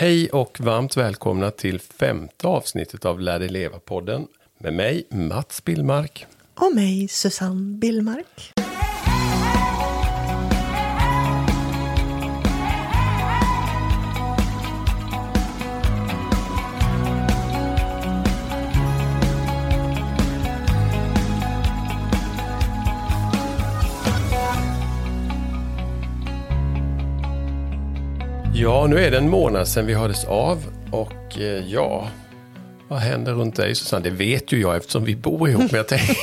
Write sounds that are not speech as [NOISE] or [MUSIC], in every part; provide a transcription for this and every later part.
Hej och varmt välkomna till femte avsnittet av Lär dig leva-podden med mig Mats Billmark. Och mig Susanne Billmark. Ja, nu är det en månad sedan vi hördes av och eh, ja, vad händer runt dig Susanne? Det vet ju jag eftersom vi bor ihop. Men jag tänker,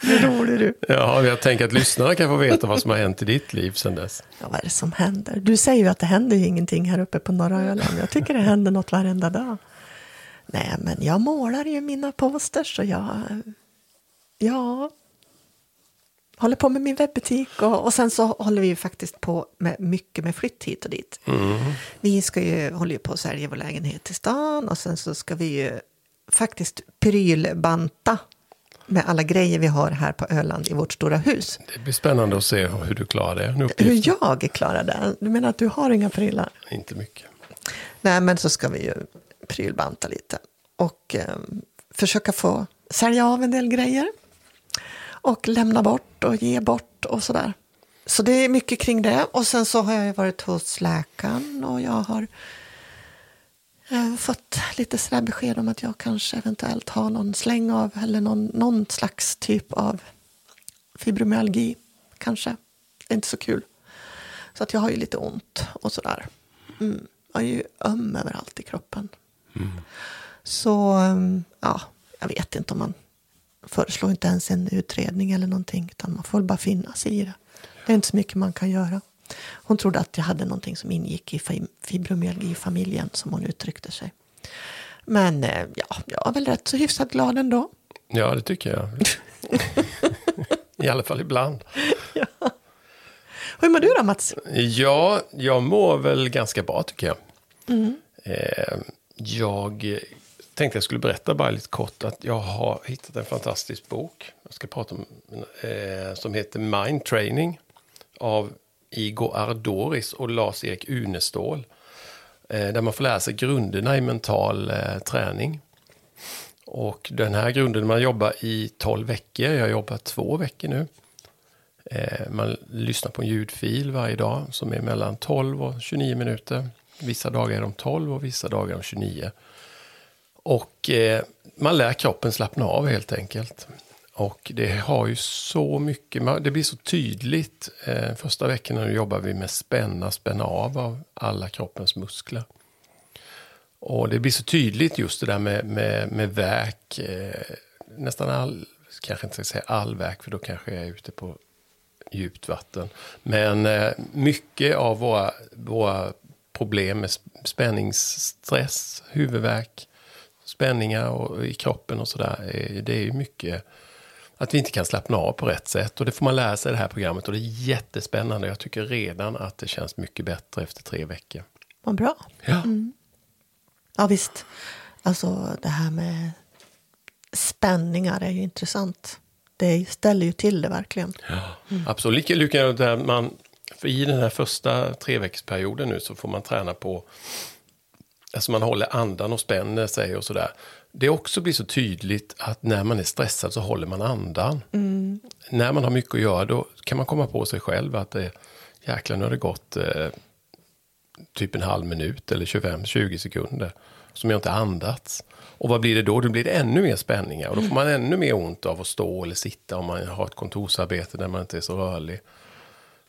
[LAUGHS] rolig du. ja, jag tänker att lyssnarna kan få veta vad som har hänt i ditt liv sedan dess. Ja, vad är det som händer? Du säger ju att det händer ju ingenting här uppe på norra Öland. Jag tycker det händer något varenda dag. Nej, men jag målar ju mina posters och jag... Ja... Håller på med min webbutik och, och sen så håller vi ju faktiskt på med mycket med flytt hit och dit. Vi ska ju, håller ju på att sälja vår lägenhet till stan och sen så ska vi ju faktiskt prylbanta med alla grejer vi har här på Öland i vårt stora hus. Det blir spännande att se hur du klarar det. Hur jag klarar det? Du menar att du har inga prylar? Inte mycket. Nej, men så ska vi ju prylbanta lite och eh, försöka få sälja av en del grejer och lämna bort och ge bort och sådär. Så det är mycket kring det. Och sen så har jag varit hos läkaren och jag har eh, fått lite sådär besked om att jag kanske eventuellt har någon släng av eller någon, någon slags typ av fibromyalgi kanske. Det är inte så kul. Så att jag har ju lite ont och sådär. Mm. Jag är ju öm överallt i kroppen. Så um, ja, jag vet inte om man föreslår inte ens en utredning eller någonting. Utan man får bara finna sig i det. Det är inte så mycket man kan göra. Hon trodde att jag hade någonting som ingick i fi- fibromyalgifamiljen som hon uttryckte sig. Men eh, ja, jag är väl rätt så hyfsat glad ändå. Ja, det tycker jag. I alla fall ibland. [LAUGHS] Hur mår du då Mats? Ja, jag mår väl ganska bra tycker jag. Eh, jag tänkte jag skulle berätta bara lite kort att jag har hittat en fantastisk bok. Jag ska prata om eh, som heter Mind Training av Igor Ardoris och Lars-Erik Unestål. Eh, där man får lära sig grunderna i mental eh, träning. Och den här grunden man jobbar i 12 veckor. Jag jobbar två veckor nu. Eh, Man lyssnar på en ljudfil varje dag som är mellan 12 och 29 minuter. Vissa dagar är de 12 och vissa dagar är de 29. Och eh, man lär kroppen slappna av helt enkelt. Och det har ju så mycket, det blir så tydligt. Eh, första veckorna jobbar vi med spänna, spänna av av alla kroppens muskler. Och det blir så tydligt just det där med, med, med verk. Eh, nästan all, kanske inte ska säga all verk för då kanske jag är ute på djupt vatten. Men eh, mycket av våra, våra problem med spänningsstress, huvudvärk, spänningar och, i kroppen och sådär. eh, Det är ju mycket att vi inte kan slappna av på rätt sätt. Och det får man lära sig i det här programmet och det är jättespännande. Jag tycker redan att det känns mycket bättre efter tre veckor. Vad bra. Ja, Ja visst. Alltså det här med spänningar är ju intressant. Det ställer ju till det verkligen. absolut. Lika likadant där man, för i den här första treveckorsperioden nu så får man träna på Alltså man håller andan och spänner sig och sådär. Det också blir så tydligt att när man är stressad så håller man andan. När man har mycket att göra då kan man komma på sig själv att det, jäklar nu har det gått eh, typ en halv minut eller 25-20 sekunder som jag inte andats. Och vad blir det då? Då blir det ännu mer spänningar och då får man ännu mer ont av att stå eller sitta om man har ett kontorsarbete där man inte är så rörlig.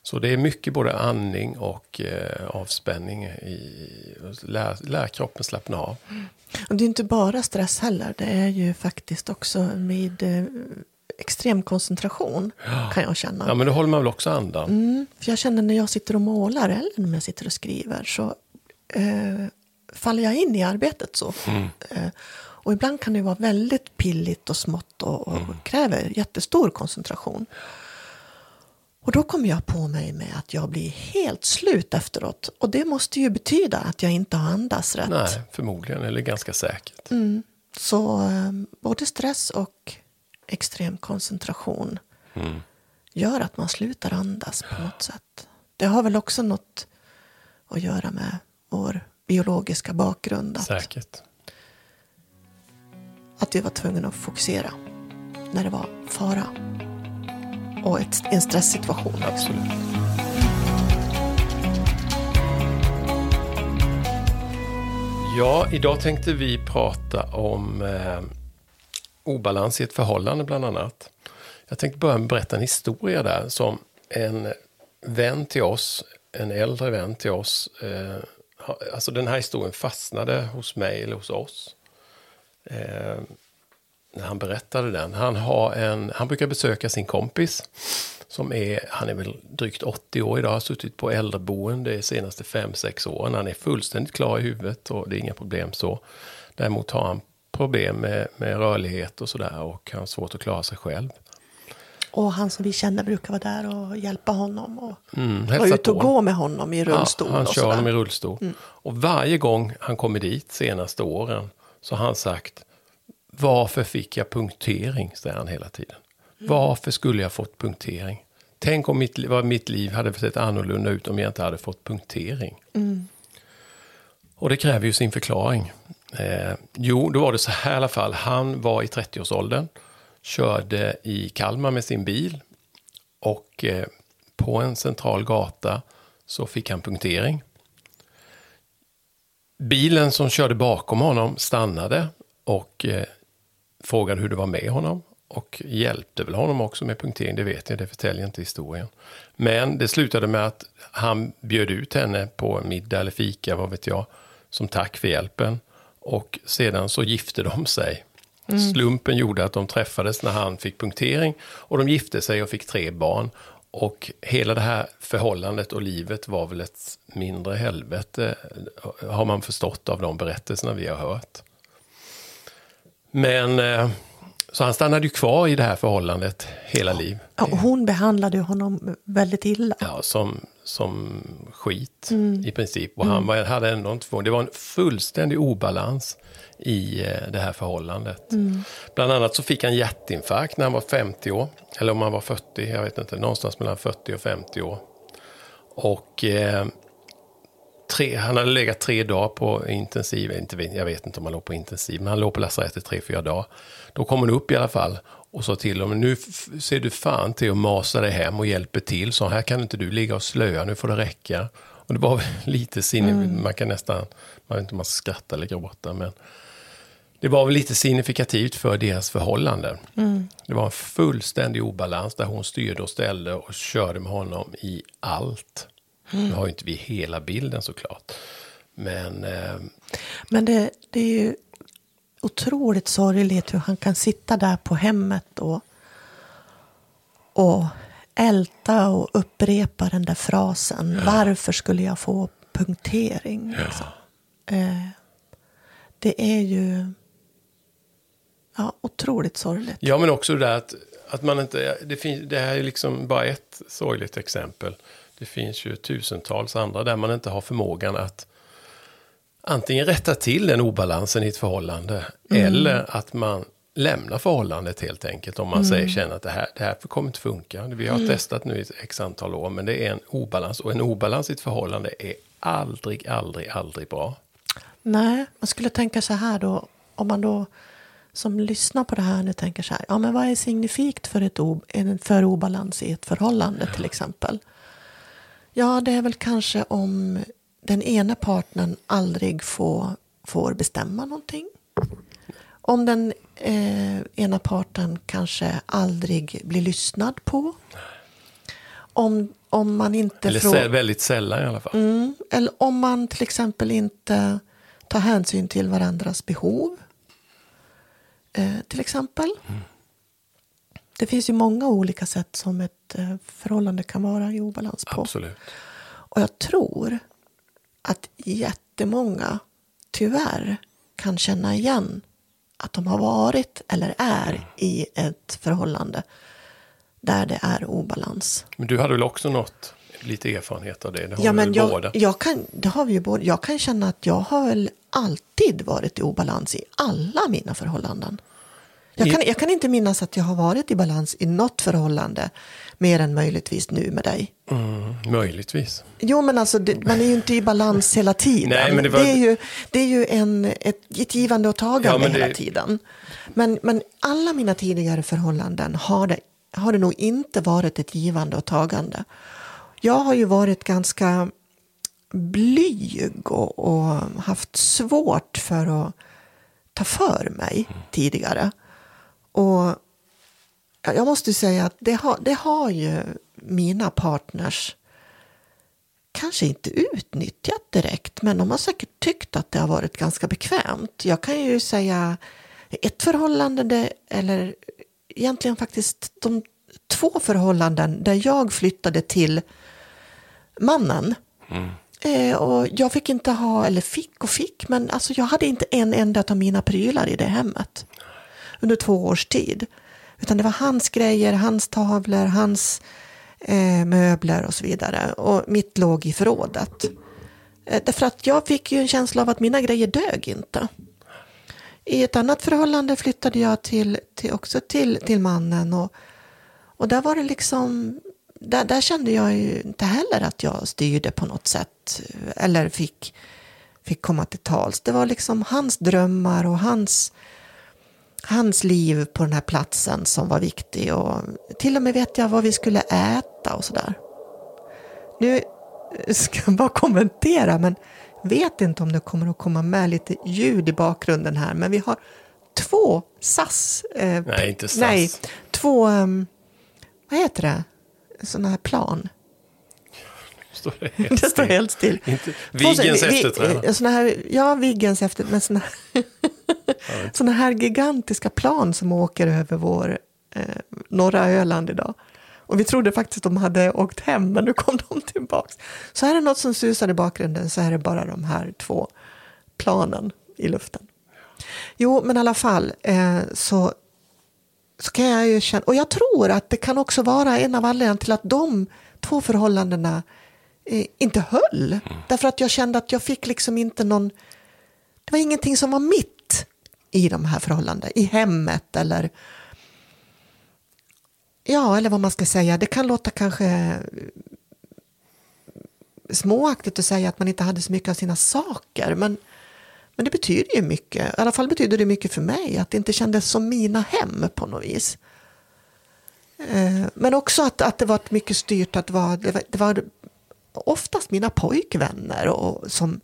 Så det är mycket både andning och eh, avspänning. I, lär, lär kroppen slappna av. Och det är inte bara stress heller. Det är ju faktiskt också med eh, extrem koncentration kan jag känna. Ja, men då håller man väl också andan. Mm, för jag känner när jag sitter och målar eller när jag sitter och skriver så eh, faller jag in i arbetet så. Eh, och ibland kan det vara väldigt pilligt och smått och, och kräver jättestor koncentration. Och då kommer jag på mig med att jag blir helt slut efteråt. Och det måste ju betyda att jag inte har andats rätt. Nej, förmodligen, eller ganska säkert. Så eh, både stress och extrem koncentration gör att man slutar andas på något sätt. Det har väl också något att göra med vår biologiska bakgrund. Att, Säkert. att vi var tvungna att fokusera när det var fara. Och ett, en stresssituation. Absolut. Ja, idag tänkte vi prata om eh, obalans i ett förhållande bland annat. Jag tänkte börja med att berätta en historia där som en vän till oss, en äldre vän till oss, eh, ha- alltså den här historien fastnade hos mig eller hos oss. Eh, när han berättade den. Han, har en, han brukar besöka sin kompis. Som är, han är väl drygt 80 år idag, har suttit på äldreboende de senaste 5-6 åren. Han är fullständigt klar i huvudet och det är inga problem så. Däremot har han problem med, med rörlighet och sådär och han har svårt att klara sig själv. Och han som vi känner brukar vara där och hjälpa honom. Och Mm, vara ute och gå med honom i rullstol. Ja, han kör. Mm. honom i rullstol. Och varje gång han kommer dit senaste åren så har han sagt varför fick jag punktering? säger han hela tiden. Mm. Varför skulle jag fått punktering? Tänk om mitt, vad mitt liv hade sett annorlunda ut om jag inte hade fått punktering. Mm. Och det kräver ju sin förklaring. Eh, jo, då var det så här i alla fall. Han var i 30-årsåldern, körde i Kalmar med sin bil och eh, på en central gata så fick han punktering. Bilen som körde bakom honom stannade och eh, frågade hur det var med honom. Och hjälpte väl honom också med punktering, det vet jag, det förtäljer inte historien. Men det slutade med att han bjöd ut henne på middag eller fika, vad vet jag, som tack för hjälpen. Och sedan så gifte de sig. Slumpen gjorde att de träffades när han fick punktering och de gifte sig och fick tre barn. Och hela det här förhållandet och livet var väl ett mindre helvete, har man förstått av de berättelserna vi har hört. Men, eh, så han stannade ju kvar i det här förhållandet hela liv. Ja, och hon behandlade honom väldigt illa. Ja, som, som skit i princip. Och han var, hade ändå inte Det var en fullständig obalans i eh, det här förhållandet. Bland annat så fick han hjärtinfarkt när han var 50 år. Eller om han var 40, jag vet inte. Någonstans mellan 40 och 50 år. Och eh, tre, han hade legat tre dagar på intensiv, inte, jag vet inte om han låg på intensiv, men han låg på lasarettet tre, fyra dagar. Då kom hon upp i alla fall och sa till honom, nu ser du fan till att masa dig hem och hjälper till, så här kan inte du ligga och slöa, nu får det räcka. Och det var [LAUGHS] lite sinne, man kan nästan, man vet inte om man ska skratta eller gråta, men det var väl lite signifikativt för deras förhållande. Det var en fullständig obalans där hon styrde och ställde och körde med honom i allt. Nu har ju inte vi hela bilden såklart. Men eh, Men det, det är ju otroligt sorgligt hur han kan sitta där på hemmet och, och älta och upprepa den där frasen. Varför skulle jag få punktering? Liksom. Eh, det är ju ja, otroligt sorgligt. ja, men också det där att, att man inte... Det, finns, det här är liksom bara ett sorgligt exempel. Det finns ju tusentals andra där man inte har förmågan att antingen rätta till den obalansen i ett förhållande eller att man lämnar förhållandet helt enkelt. Om man säger, känner att det här, det här kommer inte funka. Vi har testat nu i ett x antal år, men det är en obalans. Och en obalans i ett förhållande är aldrig, aldrig, aldrig bra. Nej, man skulle tänka så här då. Om man då som lyssnar på det här nu tänker så här. Ja, men vad är signifikt för, ett o, en för obalans i ett förhållande till exempel? Ja, det är väl kanske om den ena partnern aldrig får, får bestämma någonting. Om den eh, ena parten kanske aldrig blir lyssnad på. Om, om man inte Eller frå- väldigt sällan i alla fall. Mm. Eller om man till exempel inte tar hänsyn till varandras behov. Eh, till exempel. Det finns ju många olika sätt som ett eh, förhållande kan vara i obalans på. Absolut. Och jag tror att jättemånga tyvärr kan känna igen att de har varit eller är i ett förhållande där det är obalans. Men du hade väl också något, lite erfarenhet av det? Det har Ja, men jag, båda? jag kan, det har vi ju båda. Jag kan känna att jag har väl alltid varit i obalans i alla mina förhållanden. Jag kan, jag kan inte minnas att jag har varit i balans i något förhållande mer än möjligtvis nu med dig. Mm, möjligtvis. Jo, men alltså, det, man är ju inte i balans hela tiden. Nej, men det var- är ju, det är ju en, ett, ett givande och tagande Ja, men det- hela tiden. Men, men alla mina tidigare förhållanden har det, har det nog inte varit ett givande och tagande. Jag har ju varit ganska blyg och, och haft svårt för att ta för mig tidigare. Och Ja, Jag måste säga att det har, det har ju mina partners kanske inte utnyttjat direkt, men de har säkert tyckt att det har varit ganska bekvämt. Jag kan ju säga ett förhållande, det, eller egentligen faktiskt de två förhållanden där jag flyttade till mannen. Eh, och jag fick inte ha, eller fick och fick, men alltså jag hade inte en enda av mina prylar i det hemmet under två års tid. Utan det var hans grejer, hans tavlor, hans eh, möbler och så vidare. Och mitt låg i förrådet. Eh, därför att jag fick ju en känsla av att mina grejer dög inte. I ett annat förhållande flyttade jag till, till, också till, till mannen. Och, och där var det liksom, där, där kände jag ju inte heller att jag styrde på något sätt. Eh, eller fick, fick komma till tals. Det var liksom hans drömmar och hans hans liv på den här platsen som var viktig. Och till och med vet jag vad vi skulle äta och sådär. Nu ska jag bara kommentera, men vet inte om det kommer att komma med lite ljud i bakgrunden här. Men vi har två SAS. Eh, Nej, inte SAS. Nej, två, um, vad heter det, sådana här plan. Står det helt [LAUGHS] Det står helt still. Inte, Viggens efterträdare. ja, Viggens efter, men såna, [LAUGHS] såna här gigantiska plan som åker över vår eh, norra Öland idag. Och vi trodde faktiskt de hade åkt hem, men nu kom de tillbaks. Så här är något som susar i bakgrunden, så här är bara de här två planen i luften. Jo, men i alla fall eh, så, så kan jag ju känna, och jag tror att det kan också vara en av anledningarna till att de två förhållandena eh, inte höll. Därför att jag kände att jag fick liksom inte någon, det var ingenting som var mitt i de här förhållandena, i hemmet eller Ja, eller vad man ska säga. Det kan låta kanske småaktigt att säga att man inte hade så mycket av sina saker. Men, men det betyder ju mycket. I alla fall betyder det mycket för mig. Att det inte kändes som mina hem på något vis. Eh, men också att, att det var mycket styrt. Att det var, det var, det var oftast mina pojkvänner och, som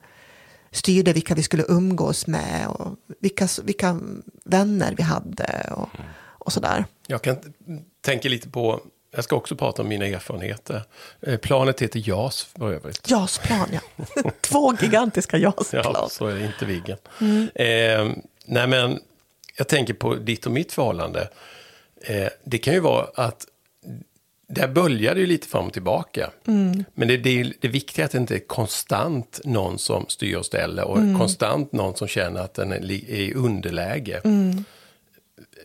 styrde vilka vi skulle umgås med. Och vilka, vilka vänner vi hade och, och sådär. Jag kan tänka lite på, jag ska också prata om mina erfarenheter. Eh, Planet heter JAS för övrigt. JAS-plan, ja. [LAUGHS] Två gigantiska JAS-plan. Ja, så är det inte Viggen. Eh, nej, men jag tänker på ditt och mitt förhållande. Eh, det kan ju vara att där böljar det ju lite fram och tillbaka. Men det, det, det viktiga är att det inte är konstant någon som styr och ställer och konstant någon som känner att den är i underläge.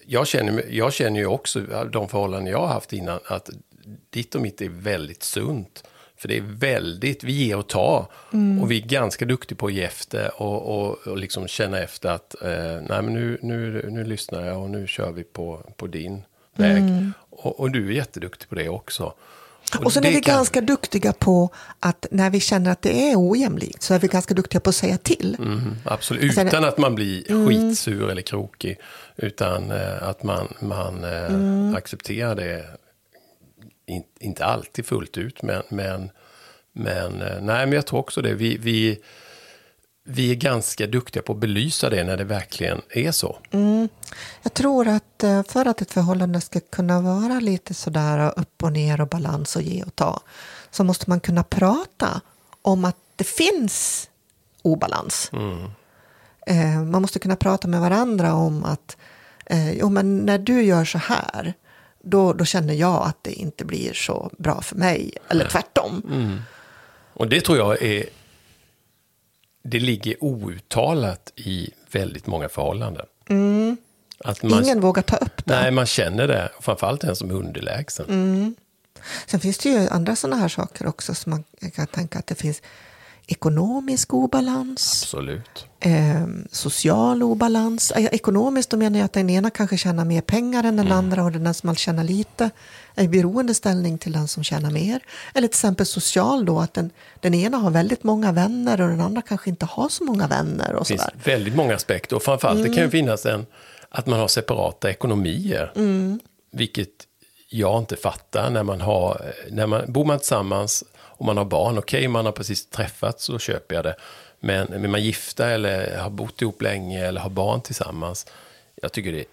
Jag, känner, jag känner ju också de förhållanden jag har haft innan att ditt och mitt är väldigt sunt. För det är väldigt, vi ger och tar. Och vi är ganska duktiga på att ge efter och, och, och liksom känna efter att eh, nej, men nu, nu, nu lyssnar jag och nu kör vi på, på din väg. Och, och du är jätteduktig på det också. Och sen är vi kan- ganska duktiga på att när vi känner att det är ojämlikt så är vi ganska duktiga på att säga till. Mm, absolut, Sen- utan att man blir skitsur eller krokig. Utan eh, att man, man eh, accepterar det. In, inte alltid fullt ut, men, men, men, eh, nej, men jag tror också det. Vi, vi, vi är ganska duktiga på att belysa det när det verkligen är så. Jag tror att eh, för att ett förhållande ska kunna vara lite sådär upp och ner och balans och ge och ta så måste man kunna prata om att det finns obalans. Eh, Man måste kunna prata med varandra om att eh, jo, men när du gör så här då, då känner jag att det inte blir så bra för mig. Eller tvärtom. Och det tror jag är... Det ligger outtalat i väldigt många förhållanden. Att man, Ingen vågar ta upp det. Nej, man känner det. Framförallt den som är underlägsen. Sen finns det ju andra sådana här saker också som man kan tänka att det finns ekonomisk obalans, Absolut. eh, social obalans. Ekonomiskt då menar jag att den ena kanske tjänar mer pengar än den andra och den som tjänar lite är i beroendeställning till den som tjänar mer. Eller till exempel social då, att den, den ena har väldigt många vänner och den andra kanske inte har så många vänner och Det finns sådär. väldigt många aspekter. Och framförallt det kan ju finnas en, att man har separata ekonomier. Vilket jag inte fattar när man har, när man, bor man tillsammans och man har barn, okej man har precis träffats så köper jag det. Men är man gifta eller har bott ihop länge eller har barn tillsammans. Jag tycker det är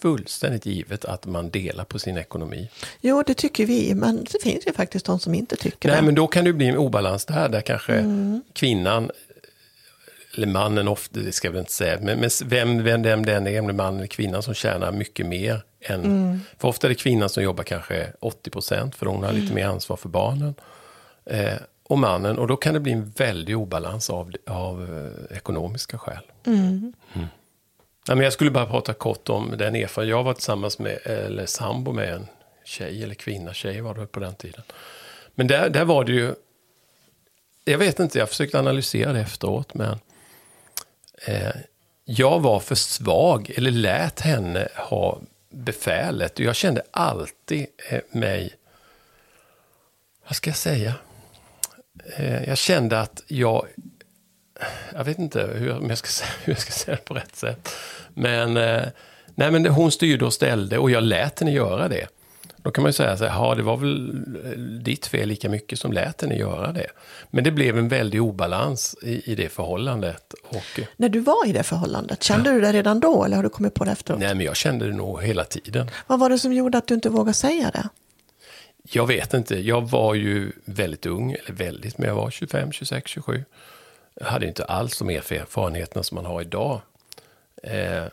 fullständigt givet att man delar på sin ekonomi. Jo, det tycker vi, men det finns ju faktiskt de som inte tycker Nej, det. men då kan det bli en obalans där, där kanske kvinnan, eller mannen ofta, det ska jag väl inte säga, men, men vem, vem, vem den är, om det är mannen eller kvinnan som tjänar mycket mer än, för ofta är det kvinnan som jobbar kanske 80 procent, för hon har lite mer ansvar för barnen. Eh, och mannen, och då kan det bli en väldig obalans av, av eh, ekonomiska skäl. Mm. Ja, men jag skulle bara prata kort om den erfarenhet. Jag var tillsammans med, eller sambo med en tjej, eller kvinna, tjej var det på den tiden. Men där, där var det ju, jag vet inte, jag försökte analysera det efteråt, men eh, jag var för svag, eller lät henne ha befälet. Och jag kände alltid eh, mig, vad ska jag säga? Eh, jag kände att jag, jag vet inte hur, jag ska säga, hur jag ska säga det på rätt sätt. Men, eh, nej, men hon styrde och ställde och jag lät henne göra det. Då kan man ju säga så här, ja det var väl eh, ditt fel lika mycket som lät henne göra det. Men det blev en väldig obalans i, i det förhållandet. Och, När du var i det förhållandet, kände du det redan då eller har du kommit på det efteråt? nej men jag kände det nog hela tiden. Vad var det som gjorde att du inte vågade säga det? Jag vet inte, jag var ju väldigt ung, eller väldigt, men jag var 25, 26, 27. Jag hade inte alls de erfarenheterna som man har idag. Eh,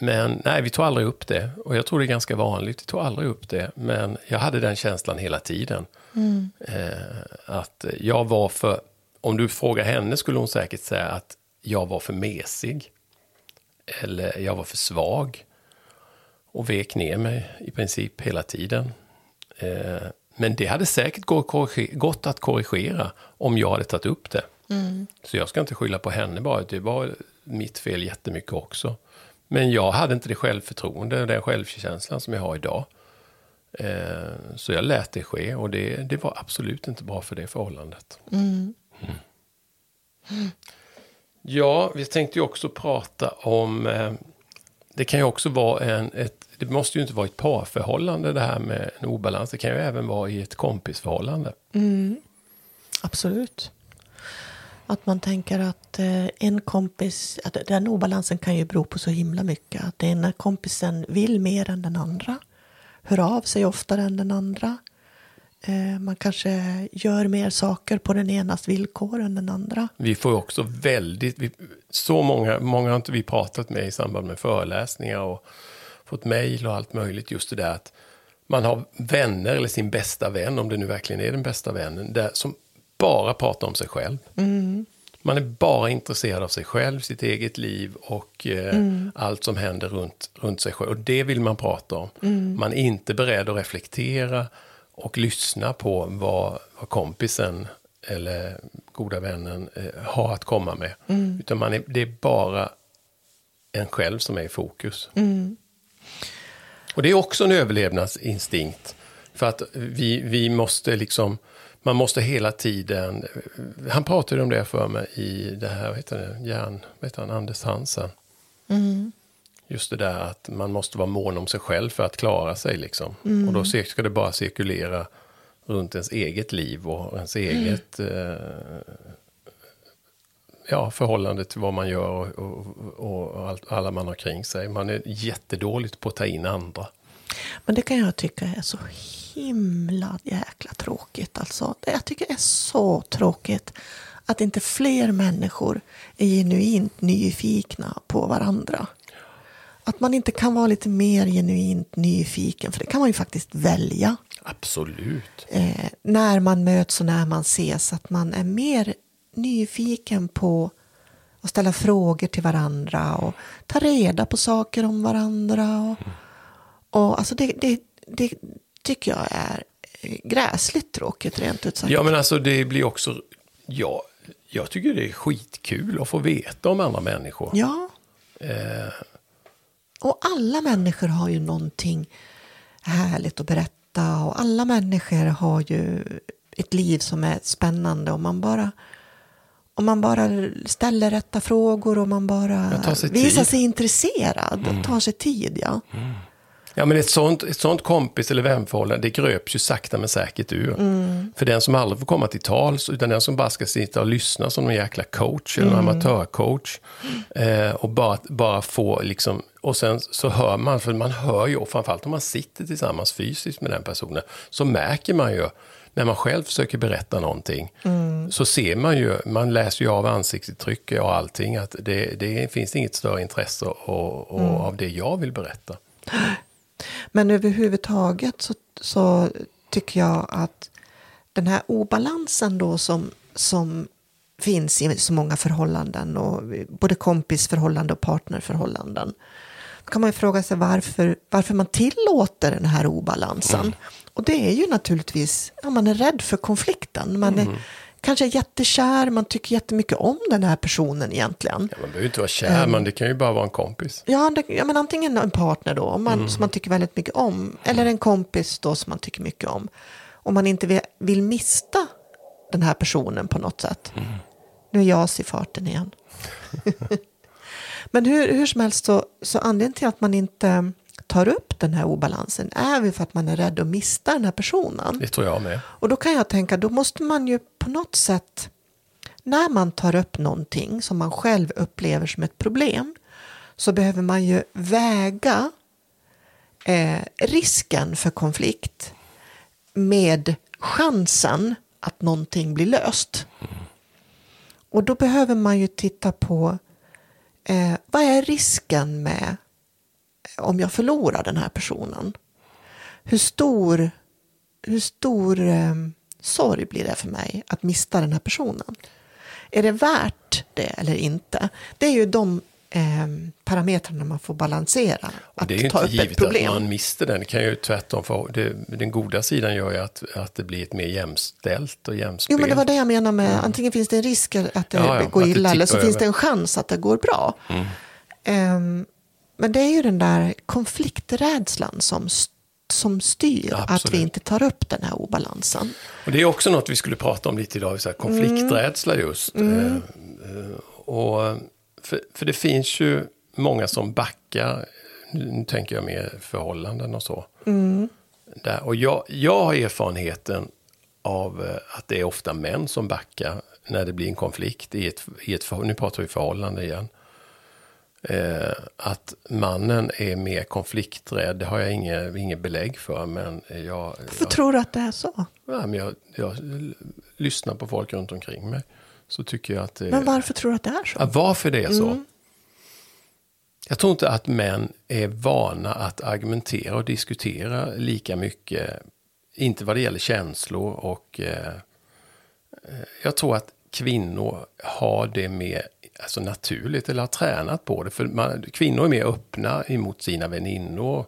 men nej, vi tog aldrig upp det. Och jag tror det är ganska vanligt, vi tog aldrig upp det. Men jag hade den känslan hela tiden. Eh, att jag var för, om du frågar henne skulle hon säkert säga att jag var för mesig. Eller jag var för svag. Och vek ner mig i princip hela tiden. Eh, Men det hade säkert gått att korrigera om jag hade tagit upp det. Så jag ska inte skylla på henne bara, det var mitt fel jättemycket också. Men jag hade inte det självförtroende den självkänslan som jag har idag. Eh, Så jag lät det ske och det, det var absolut inte bra för det förhållandet. Mm. Ja, vi tänkte ju också prata om, eh, det kan ju också vara en, ett, det måste ju inte vara ett parförhållande det här med en obalans, det kan ju även vara i ett kompisförhållande. Absolut. Att man tänker att eh, en kompis, att den obalansen kan ju bero på så himla mycket. Att den ena kompisen vill mer än den andra. Hör av sig oftare än den andra. Eh, man kanske gör mer saker på den enas villkor än den andra. Vi får också väldigt, vi, så många, många har inte vi pratat med i samband med föreläsningar och fått mejl och allt möjligt. Just det där att man har vänner eller sin bästa vän, om det nu verkligen är den bästa vännen, där, som bara pratar om sig själv. Man är bara intresserad av sig själv, sitt eget liv och eh, allt som händer runt, runt sig själv. Och det vill man prata om. Man är inte beredd att reflektera och lyssna på vad, vad kompisen eller goda vännen eh, har att komma med. Utan man är, det är bara en själv som är i fokus. Och det är också en överlevnadsinstinkt. För att vi, vi måste liksom, man måste hela tiden, han pratade om det för mig i det här, vad heter det, Järn, vad heter han, Anders Hansen. Just det där att man måste vara mån om sig själv för att klara sig liksom. Och då ska det bara cirkulera runt ens eget liv och ens eget eh, ja, förhållande till vad man gör och, och, och allt, alla man har kring sig. Man är jättedåligt på att ta in andra. Men det kan jag tycka är så himla jäkla tråkigt. Alltså, det jag tycker är så tråkigt att inte fler människor är genuint nyfikna på varandra. Att man inte kan vara lite mer genuint nyfiken, för det kan man ju faktiskt välja. Absolut. Eh, när man möts och när man ses, att man är mer nyfiken på att ställa frågor till varandra och ta reda på saker om varandra. Och, och alltså det, det, det tycker jag är gräsligt tråkigt rent ut sagt. Ja, men alltså det blir också... Ja, jag tycker det är skitkul att få veta om andra människor. Ja. Eh, Och alla människor har ju någonting härligt att berätta och alla människor har ju ett liv som är spännande om man bara om man bara ställer rätta frågor och man bara visar. Mm. sig intresserad och tar sig tid. Ja. Ja, men ett sånt, ett sånt kompis eller vänförhållande, det gröps ju sakta men säkert ur. För den som aldrig får komma till tals, utan den som bara ska sitta och lyssna som en jäkla coach eller en amatörcoach. Eh, och bara, bara få liksom, och sen så hör man, för man hör ju, och framförallt om man sitter tillsammans fysiskt med den personen, så märker man ju när man själv försöker berätta någonting, så ser man ju, man läser ju av ansiktsuttryck och allting, att det, det finns inget större intresse och, och av det jag vill berätta. [GASPS] Men överhuvudtaget så, så tycker jag att den här obalansen då som, som finns i så många förhållanden, och både kompisförhållanden och partnerförhållanden. Kan man ju fråga sig varför, varför man tillåter den här obalansen. Och det är ju naturligtvis, ja, man är rädd för konflikten. Man är kanske jättekär, man tycker jättemycket om den här personen egentligen. Ja, man behöver inte vara kär, men det kan ju bara vara en kompis. Ja, det, ja men antingen en partner då, man, som man tycker väldigt mycket om, eller en kompis då som man tycker mycket om. Om man inte vill, vill mista den här personen på något sätt. Nu är jag i farten igen. [LAUGHS] men hur, hur som helst så, så anledningen till att man inte tar upp den här obalansen är ju för att man är rädd att mista den här personen. Det tror jag med. Och då kan jag tänka, då måste man ju på något sätt, när man tar upp någonting som man själv upplever som ett problem, så behöver man ju väga eh, risken för konflikt med chansen att någonting blir löst. Och då behöver man ju titta på eh, vad är risken med eh, om jag förlorar den här personen? Hur stor, hur stor eh, sorg blir det för mig att mista den här personen? Är det värt det eller inte? Det är ju de eh, parametrarna man får balansera. Och Att det är ju ta inte givet att man mister den. Det kan ju tvärtom få, det, den goda sidan gör ju att, att det blir ett mer jämställt och jämspel. Jo, men det var det jag menar med antingen finns det en risk att det Ja, ja, går att det illa eller så tippar finns det över. en chans att det går bra. Mm. Ehm, men det är ju den där konflikträdslan som, som styr att Absolut. vi inte tar upp den här obalansen. Och det är också något vi skulle prata om lite idag, så här, konflikträdsla just. Eh, eh, och, för, för det finns ju många som backar, nu, tänker jag mer förhållanden och så. Där, och jag, jag har erfarenheten av eh, att det är ofta män som backar när det blir en konflikt i ett, i ett. Nu pratar vi förhållande igen. Eh, att mannen är mer konflikträdd, det har jag inget, inget belägg för. Men jag, Varför jag, tror du att det är så? Ja, men jag, jag lyssnar på folk runt omkring mig. Så tycker jag att det Men varför tror du att det är så? varför det är så? Jag tror inte att män är vana att argumentera och diskutera lika mycket. Inte vad det gäller känslor och eh, eh, jag tror att kvinnor har det mer alltså naturligt eller har tränat på det. För man, kvinnor är mer öppna emot sina väninnor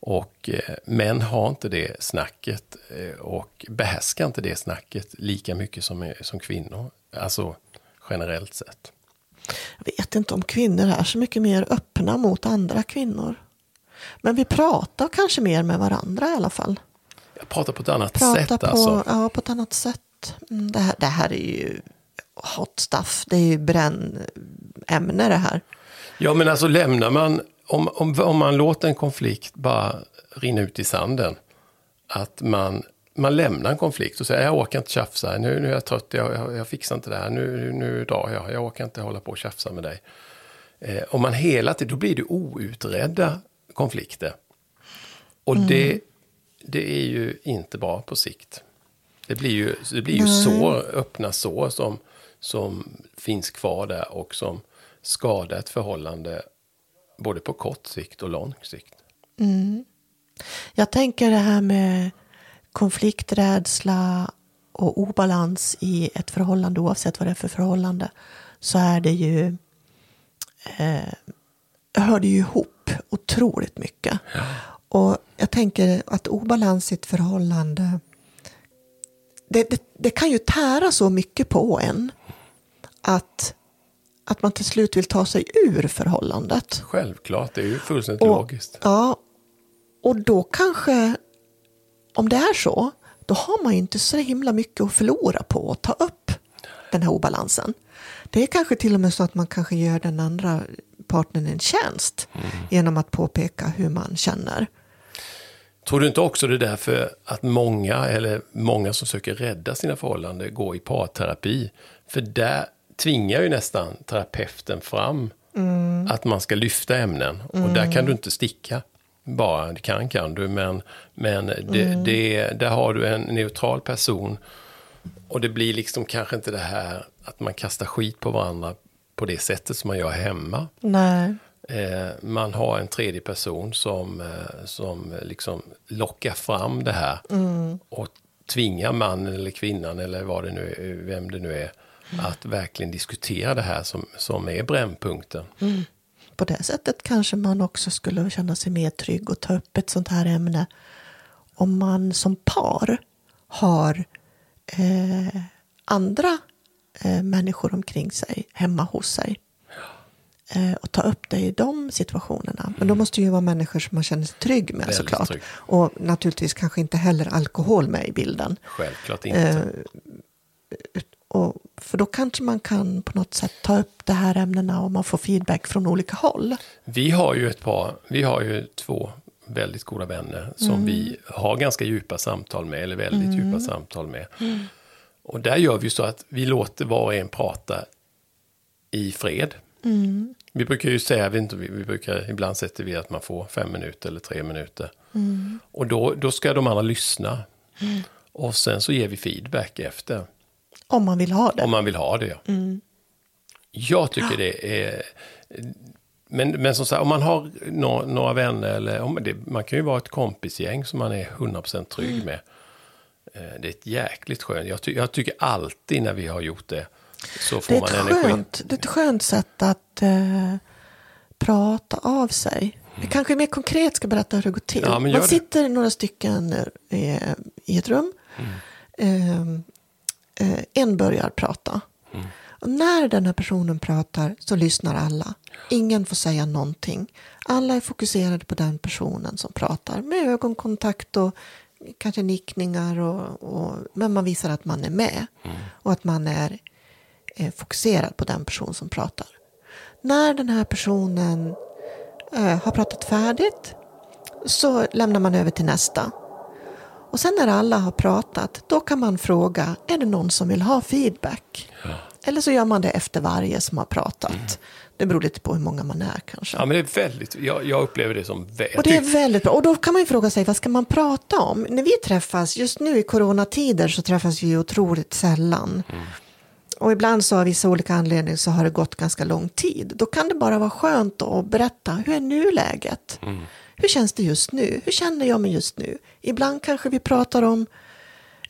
och eh, män har inte det snacket eh, och behärskar inte det snacket lika mycket som, som kvinnor. Alltså generellt sett. Jag vet inte om kvinnor är så mycket mer öppna mot andra kvinnor. Men vi pratar kanske mer med varandra i alla fall. Jag pratar på ett annat Prata sätt på, alltså. ja, på ett annat sätt. Mm, Det här, det här är ju hot stuff. Det är ju brännämne det här. Ja, men alltså lämnar man, om, om, om man låter en konflikt bara rinna ut i sanden, att man, man lämnar en konflikt och säger jag orkar inte tjafsa, nu, nu är jag trött, jag, jag, jag fixar inte det här, nu, nu, drar jag, jag orkar inte hålla på och tjafsa med dig. Eh, om man hela tiden, då blir det outredda konflikter. Och det, det är ju inte bra på sikt. Det blir ju, det blir ju sår, öppna sår som, som finns kvar där och som skadar ett förhållande både på kort sikt och lång sikt. Jag tänker det här med konflikträdsla och obalans i ett förhållande, oavsett vad det är för förhållande, så är det ju, eh, hör det ju ihop otroligt mycket. Och jag tänker att obalans i ett förhållande, det, det, det kan ju tära så mycket på en. att, att man till slut vill ta sig ur förhållandet. Självklart, det är ju fullständigt Och- logiskt. Ja, och då kanske, om det är så, då har man ju inte så himla mycket att förlora på att ta upp den här obalansen. Det är kanske till och med så att man kanske gör den andra partnern en tjänst genom att påpeka hur man känner. Tror du inte också det är därför att många, eller många som söker rädda sina förhållanden, går i parterapi? För där tvingar ju nästan terapeuten fram att man ska lyfta ämnen. Och där kan du inte sticka. Bara, det kan kan du, men, men det, det, där har du en neutral person. Och det blir liksom kanske inte det här att man kastar skit på varandra på det sättet som man gör hemma. Nej. Eh, man har en tredje person som, eh, som liksom lockar fram det här. Och tvingar mannen eller kvinnan eller vad det nu är, vem det nu är. Att verkligen diskutera det här som, som är brännpunkten. På det sättet kanske man också skulle känna sig mer trygg och ta upp ett sånt här ämne. Om man som par har eh, andra eh, människor omkring sig, hemma hos sig. Eh, och ta upp det i de situationerna. Men då måste det ju vara människor som man känner sig trygg med Väldigt såklart. trygg. Och naturligtvis kanske inte heller alkohol med i bilden. Självklart inte. Eh, och, för då kanske man kan på något sätt ta upp de här ämnena och man får feedback från olika håll. Vi har ju ett par, vi har ju två väldigt goda vänner som vi har ganska djupa samtal med, eller väldigt djupa samtal med. Och där gör vi så att vi låter var och en prata i fred. Vi brukar ju säga, inte, vi, vi brukar, ibland sätter vi att man får fem minuter eller tre minuter. Och då, då ska de andra lyssna. Och sen så ger vi feedback efter. Om man vill ha det. Om man vill ha det. Jag tycker det är... Men, men som sagt, om man har några, några vänner, eller om det, man kan ju vara ett kompisgäng som man är 100% trygg med. Eh, Det är ett jäkligt skönt. Jag, ty, jag tycker alltid när vi har gjort det så får det, man energi. skönt, det är ett skönt sätt att eh, prata av sig. Vi kanske mer konkret ska berätta hur det går till. Mm. Ja, man det. sitter några stycken eh, i ett rum. Mm. Eh, eh, en börjar prata. Mm. Och när den här personen pratar så lyssnar alla. Ingen får säga någonting. Alla är fokuserade på den personen som pratar med ögonkontakt och kanske nickningar. Och, och, men man visar att man är med och att man är eh, fokuserad på den person som pratar. När den här personen eh, har pratat färdigt så lämnar man över till nästa. Och sen när alla har pratat, då kan man fråga, är det någon som vill ha feedback? Eller så gör man det efter varje som har pratat. Det beror lite på hur många man är kanske. Ja, men det är väldigt, jag, jag upplever det som... vä- Och det är väldigt bra. Och då kan man ju fråga sig, vad ska man prata om? När vi träffas, just nu i coronatider så träffas vi otroligt sällan. Och ibland så av vissa olika anledningar så har det gått ganska lång tid. Då kan det bara vara skönt att berätta, hur är nuläget? Hur känns det just nu? Hur känner jag mig just nu? Ibland kanske vi pratar om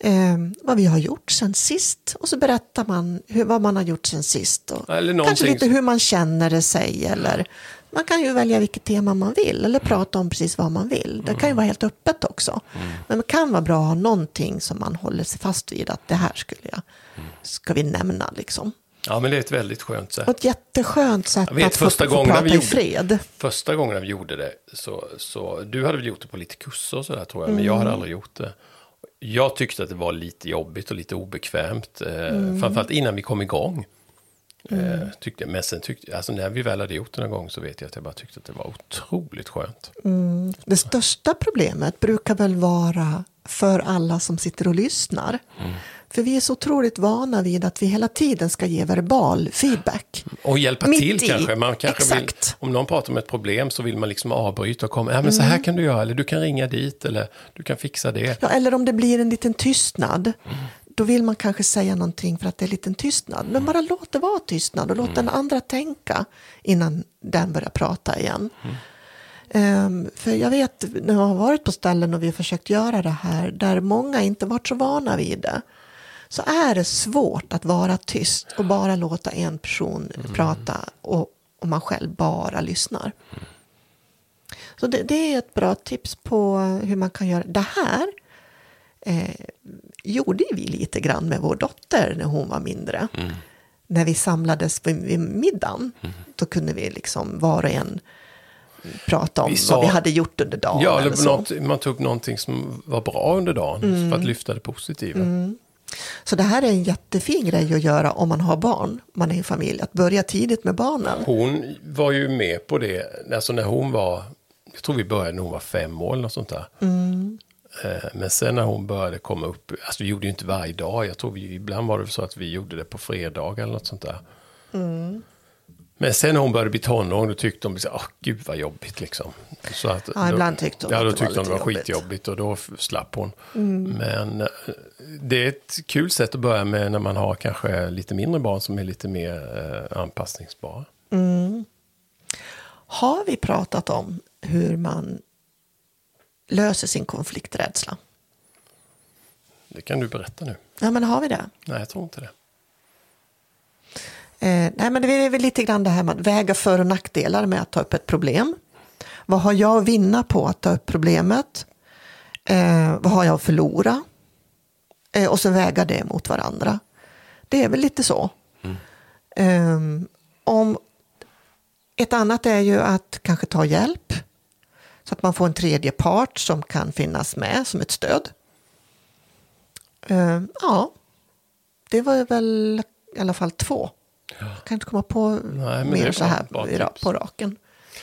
eh, vad vi har gjort sen sist. Och så berättar man hur, vad man har gjort sen sist. Och kanske lite hur man känner det sig. Eller man kan ju välja vilket tema man vill. Eller prata om precis vad man vill. Det kan ju vara helt öppet också. Men det kan vara bra att ha någonting som man håller sig fast vid. Att det här skulle jag, ska vi nämna liksom. Ja, men det är ett väldigt skönt sätt. Och ett jätteskönt sätt vet, att få, första få gången prata vi i gjorde- fred. Första gången vi gjorde det, så, så du hade väl gjort det på lite kurser och sådär tror jag, men jag Mm. hade aldrig gjort det. Jag tyckte att det var lite jobbigt och lite obekvämt, eh, Mm. framförallt innan vi kom igång. Eh, tyckte jag. Men sen tyckte alltså när vi väl hade gjort det någon gång så vet jag att jag bara tyckte att det var otroligt skönt. Det största problemet brukar väl vara för alla som sitter och lyssnar. Mm. För vi är så otroligt vana vid att vi hela tiden ska ge verbal feedback. Och hjälpa Mitt till i. kanske. Man kanske vill, Exakt. om någon pratar om ett problem så vill man liksom avbryta och komma. Ja, men så här kan du göra, eller du kan ringa dit, eller du kan fixa det. Ja, eller om det blir en liten tystnad. Då vill man kanske säga någonting för att det är en liten tystnad. Men bara låt det vara tystnad och låt den andra tänka innan den börjar prata igen. Ehm, för jag vet, när jag har varit på ställen och vi har försökt göra det här, där många inte varit så vana vid det, så är det svårt att vara tyst och bara låta en person prata och, och man själv bara lyssnar. Så det, det är ett bra tips på hur man kan göra. Det här eh, gjorde vi lite grann med vår dotter när hon var mindre. när vi samlades vid, vid middagen, Mm. då kunde vi liksom var och en prata om Vi sa- vad vi hade gjort under dagen. Ja, eller eller något, man tog upp någonting som var bra under dagen Mm. för att lyfta det positiva. Så det här är en jättefin grej att göra om man har barn, man är en familj, att börja tidigt med barnen. Hon var ju med på det, alltså när hon var, jag tror vi började när hon var fem år eller något sånt där. Mm. Eh, Men sen när hon började komma upp, alltså vi gjorde ju inte varje dag, jag tror vi, ibland var det så att vi gjorde det på fredag eller något sånt där. Mm. Men sen när hon började bli tonåring, då tyckte hon, åh gud vad jobbigt liksom. Så att, Ja, ibland tyckte hon ja, att då det var tyckte det var jobbigt. Mm. skitjobbigt och då slapp hon. Men eh, det är ett kul sätt att börja med när man har kanske lite mindre barn som är lite mer eh, anpassningsbara. Har vi pratat om hur man löser sin konflikträdsla? Det kan du berätta nu. Ja, men har vi det? Nej, jag tror inte det. Eh, nej, men det är väl lite grann det här med att väga för och nackdelar med att ta upp ett problem. Vad har jag att vinna på att ta upp problemet? Eh, vad har jag att förlora? Eh, och så väga det mot varandra. Det är väl lite så. Eh, om ett annat är ju att kanske ta hjälp. Så att man får en tredje part som kan finnas med som ett stöd. Eh, ja, det var väl i alla fall två. Jag kan inte komma på Nej, mer så här på raken.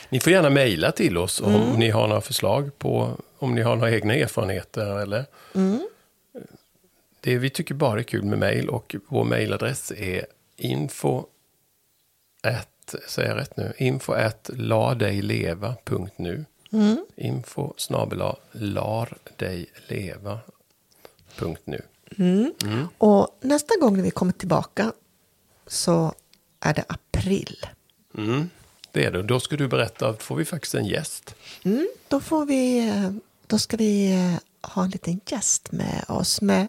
Ni får gärna mejla till oss om Mm. ni har några förslag på om ni har några egna erfarenheter. Eller. Mm. Det, vi tycker bara är kul med mejl och vår mejladress är info at, säger jag rätt nu? Info at lardejleva.nu Mm. Info snabela lardejleva.nu Och nästa gång när vi kommer tillbaka så är det april. mm. Det är det. Då ska du berätta, får vi faktiskt en gäst. Mm, då, får vi, eh, då ska vi eh, ha en liten gäst med oss med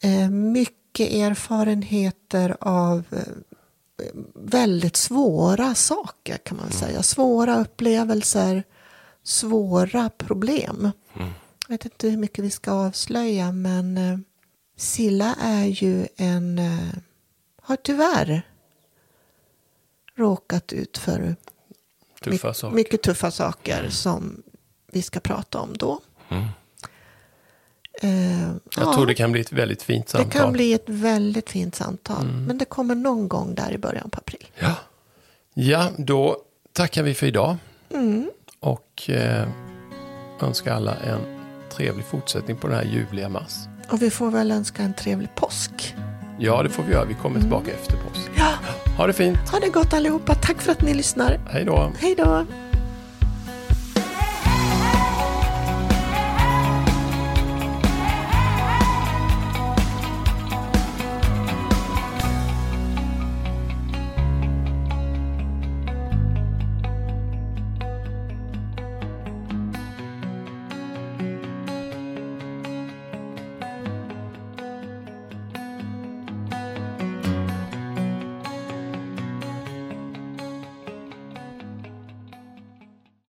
eh, mycket erfarenheter av väldigt svåra saker kan man säga. Svåra upplevelser, svåra problem. Jag vet inte hur mycket vi ska avslöja men Silla är ju en, har tyvärr råkat ut för Tuffa My-. Mycket tuffa saker som vi ska prata om då. Eh, Jag ja, tror det kan bli ett väldigt fint det samtal. kan bli ett väldigt fint samtal. Men det kommer någon gång där i början på april. Ja. ja, då tackar vi för idag. Och eh, önskar alla en trevlig fortsättning på den här ljuvliga mars. Och vi får väl önska en trevlig påsk. Ja, det får vi göra. Vi kommer tillbaka efter påsk. Ja, Ha det fint. ha det gott allihopa. Tack för att ni lyssnar. Hej då. Hej då.